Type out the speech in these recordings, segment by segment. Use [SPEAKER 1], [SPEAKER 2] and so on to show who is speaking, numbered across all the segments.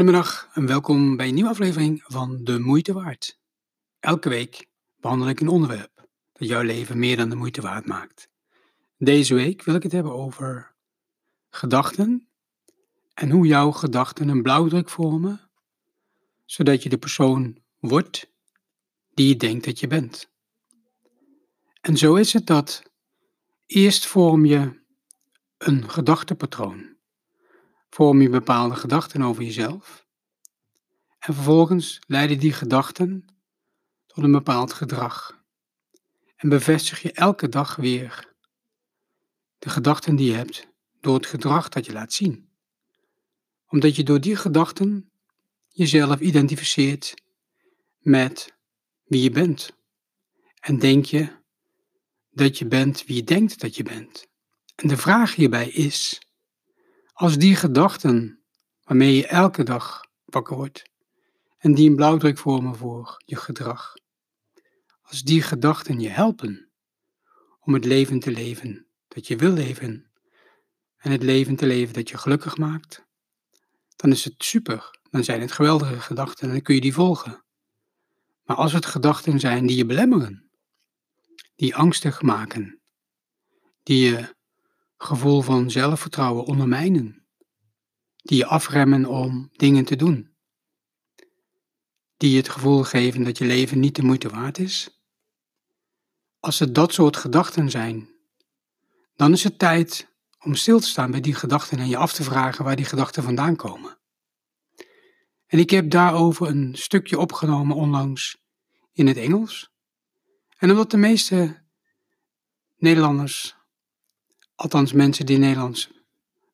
[SPEAKER 1] Goedemiddag en welkom bij een nieuwe aflevering van De Moeite Waard. Elke week behandel ik een onderwerp dat jouw leven meer dan de moeite waard maakt. Deze week wil ik het hebben over gedachten en hoe jouw gedachten een blauwdruk vormen, zodat je de persoon wordt die je denkt dat je bent. En zo is het dat eerst vorm je een gedachtepatroon vorm je bepaalde gedachten over jezelf. En vervolgens leiden die gedachten tot een bepaald gedrag. En bevestig je elke dag weer de gedachten die je hebt door het gedrag dat je laat zien. Omdat je door die gedachten jezelf identificeert met wie je bent. En denk je dat je bent wie je denkt dat je bent. En de vraag hierbij is, als die gedachten waarmee je elke dag wakker wordt en die een blauwdruk vormen voor je gedrag, als die gedachten je helpen om het leven te leven dat je wil leven en het leven te leven dat je gelukkig maakt, dan is het super. Dan zijn het geweldige gedachten en dan kun je die volgen. Maar als het gedachten zijn die je belemmeren, die angstig maken, die je gevoel van zelfvertrouwen ondermijnen, die je afremmen om dingen te doen, die je het gevoel geven dat je leven niet de moeite waard is. Als het dat soort gedachten zijn, dan is het tijd om stil te staan bij die gedachten en je af te vragen waar die gedachten vandaan komen. En ik heb daarover een stukje opgenomen onlangs in het Engels. En omdat de meeste Nederlanders althans mensen die Nederlands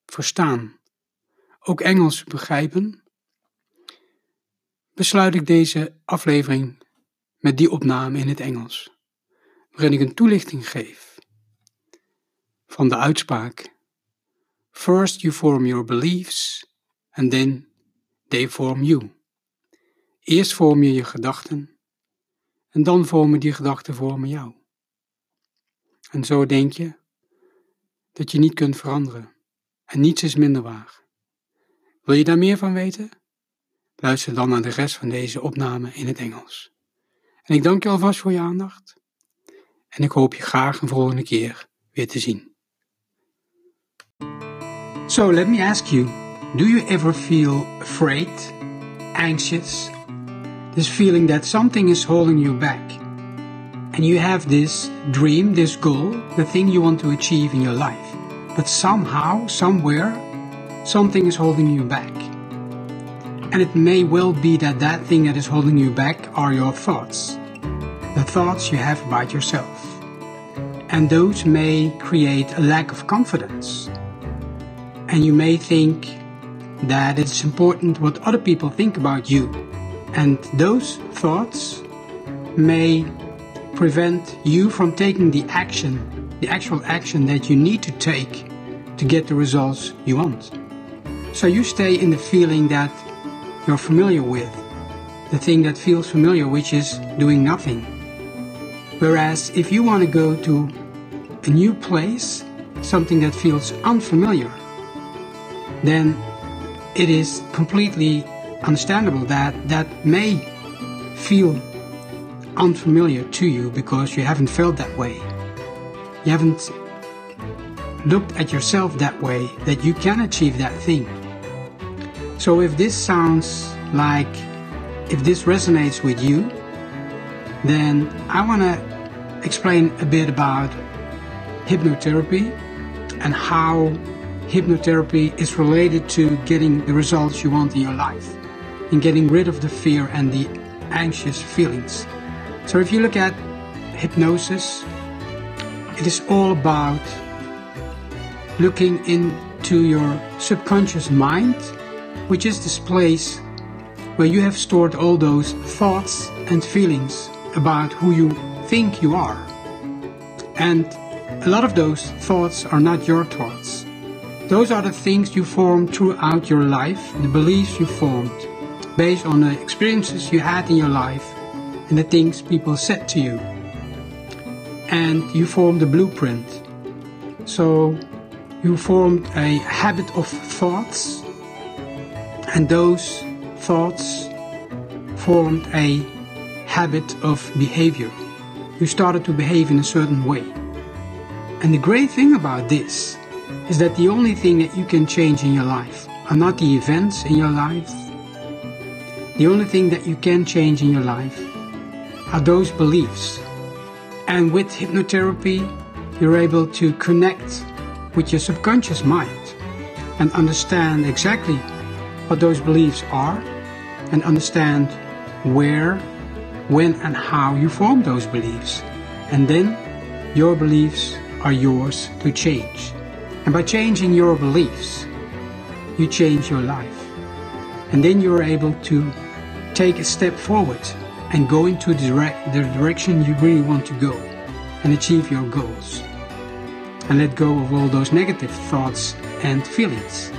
[SPEAKER 1] verstaan, ook Engels begrijpen, besluit ik deze aflevering met die opname in het Engels, waarin ik een toelichting geef van de uitspraak First you form your beliefs and then they form you. Eerst vorm je je gedachten en dan vormen die gedachten vormen jou. En zo denk je, dat je niet kunt veranderen en niets is minder waar. Wil je daar meer van weten? Luister dan naar de rest van deze opname in het Engels. En ik dank je alvast voor je aandacht en ik hoop je graag een volgende keer weer te zien. So let me ask you, do you ever feel afraid, anxious, this feeling that something is holding you back? and you have this dream, this goal, the thing you want to achieve in your life. But somehow, somewhere, something is holding you back. And it may well be that that thing that is holding you back are your thoughts. The thoughts you have about yourself. And those may create a lack of confidence. And you may think that it's important what other people think about you. And those thoughts may prevent you from taking the action, the actual action that you need to take to get the results you want. So you stay in the feeling that you're familiar with, the thing that feels familiar, which is doing nothing. Whereas if you want to go to a new place, something that feels unfamiliar, then it is completely understandable that that may feel unfamiliar to you because you haven't felt that way. You haven't looked at yourself that way that you can achieve that thing. So if this sounds like, if this resonates with you, then I want to explain a bit about hypnotherapy and how hypnotherapy is related to getting the results you want in your life and getting rid of the fear and the anxious feelings. So if you look at hypnosis, it is all about looking into your subconscious mind, which is this place where you have stored all those thoughts and feelings about who you think you are. And a lot of those thoughts are not your thoughts. Those are the things you formed throughout your life, the beliefs you formed based on the experiences you had in your life and the things people said to you. And you formed a blueprint. So you formed a habit of thoughts, and those thoughts formed a habit of behavior. You started to behave in a certain way. And the great thing about this is that the only thing that you can change in your life are not the events in your life. The only thing that you can change in your life are those beliefs. And with hypnotherapy, you're able to connect with your subconscious mind and understand exactly what those beliefs are and understand where, when, and how you form those beliefs. And then your beliefs are yours to change. And by changing your beliefs, you change your life. And then you're able to take a step forward and go into the, direct, the direction you really want to go and achieve your goals. And let go of all those negative thoughts and feelings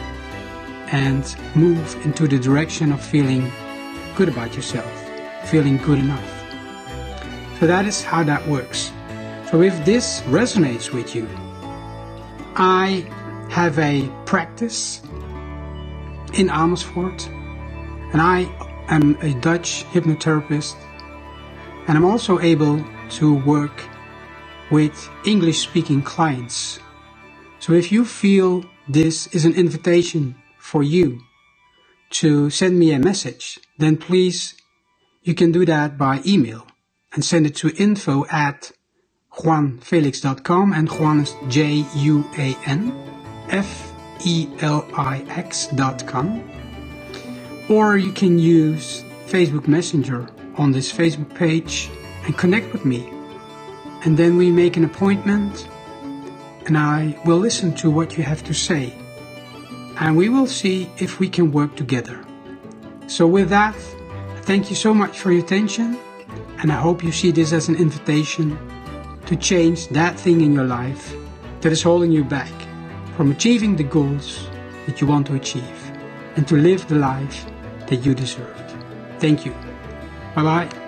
[SPEAKER 1] and move into the direction of feeling good about yourself, feeling good enough. So that is how that works. So if this resonates with you, I have a practice in Amersfoort and I am a Dutch hypnotherapist and I'm also able to work with English speaking clients. So if you feel this is an invitation for you to send me a message, then please you can do that by email and send it to info at juanfelix.com and Juan is J-U-A-N F-E-L-I-X dot com or you can use Facebook Messenger on this Facebook page and connect with me and then we make an appointment and I will listen to what you have to say and we will see if we can work together. So with that, thank you so much for your attention and I hope you see this as an invitation to change that thing in your life that is holding you back from achieving the goals that you want to achieve and to live the life that you deserved. Thank you. Bye bye.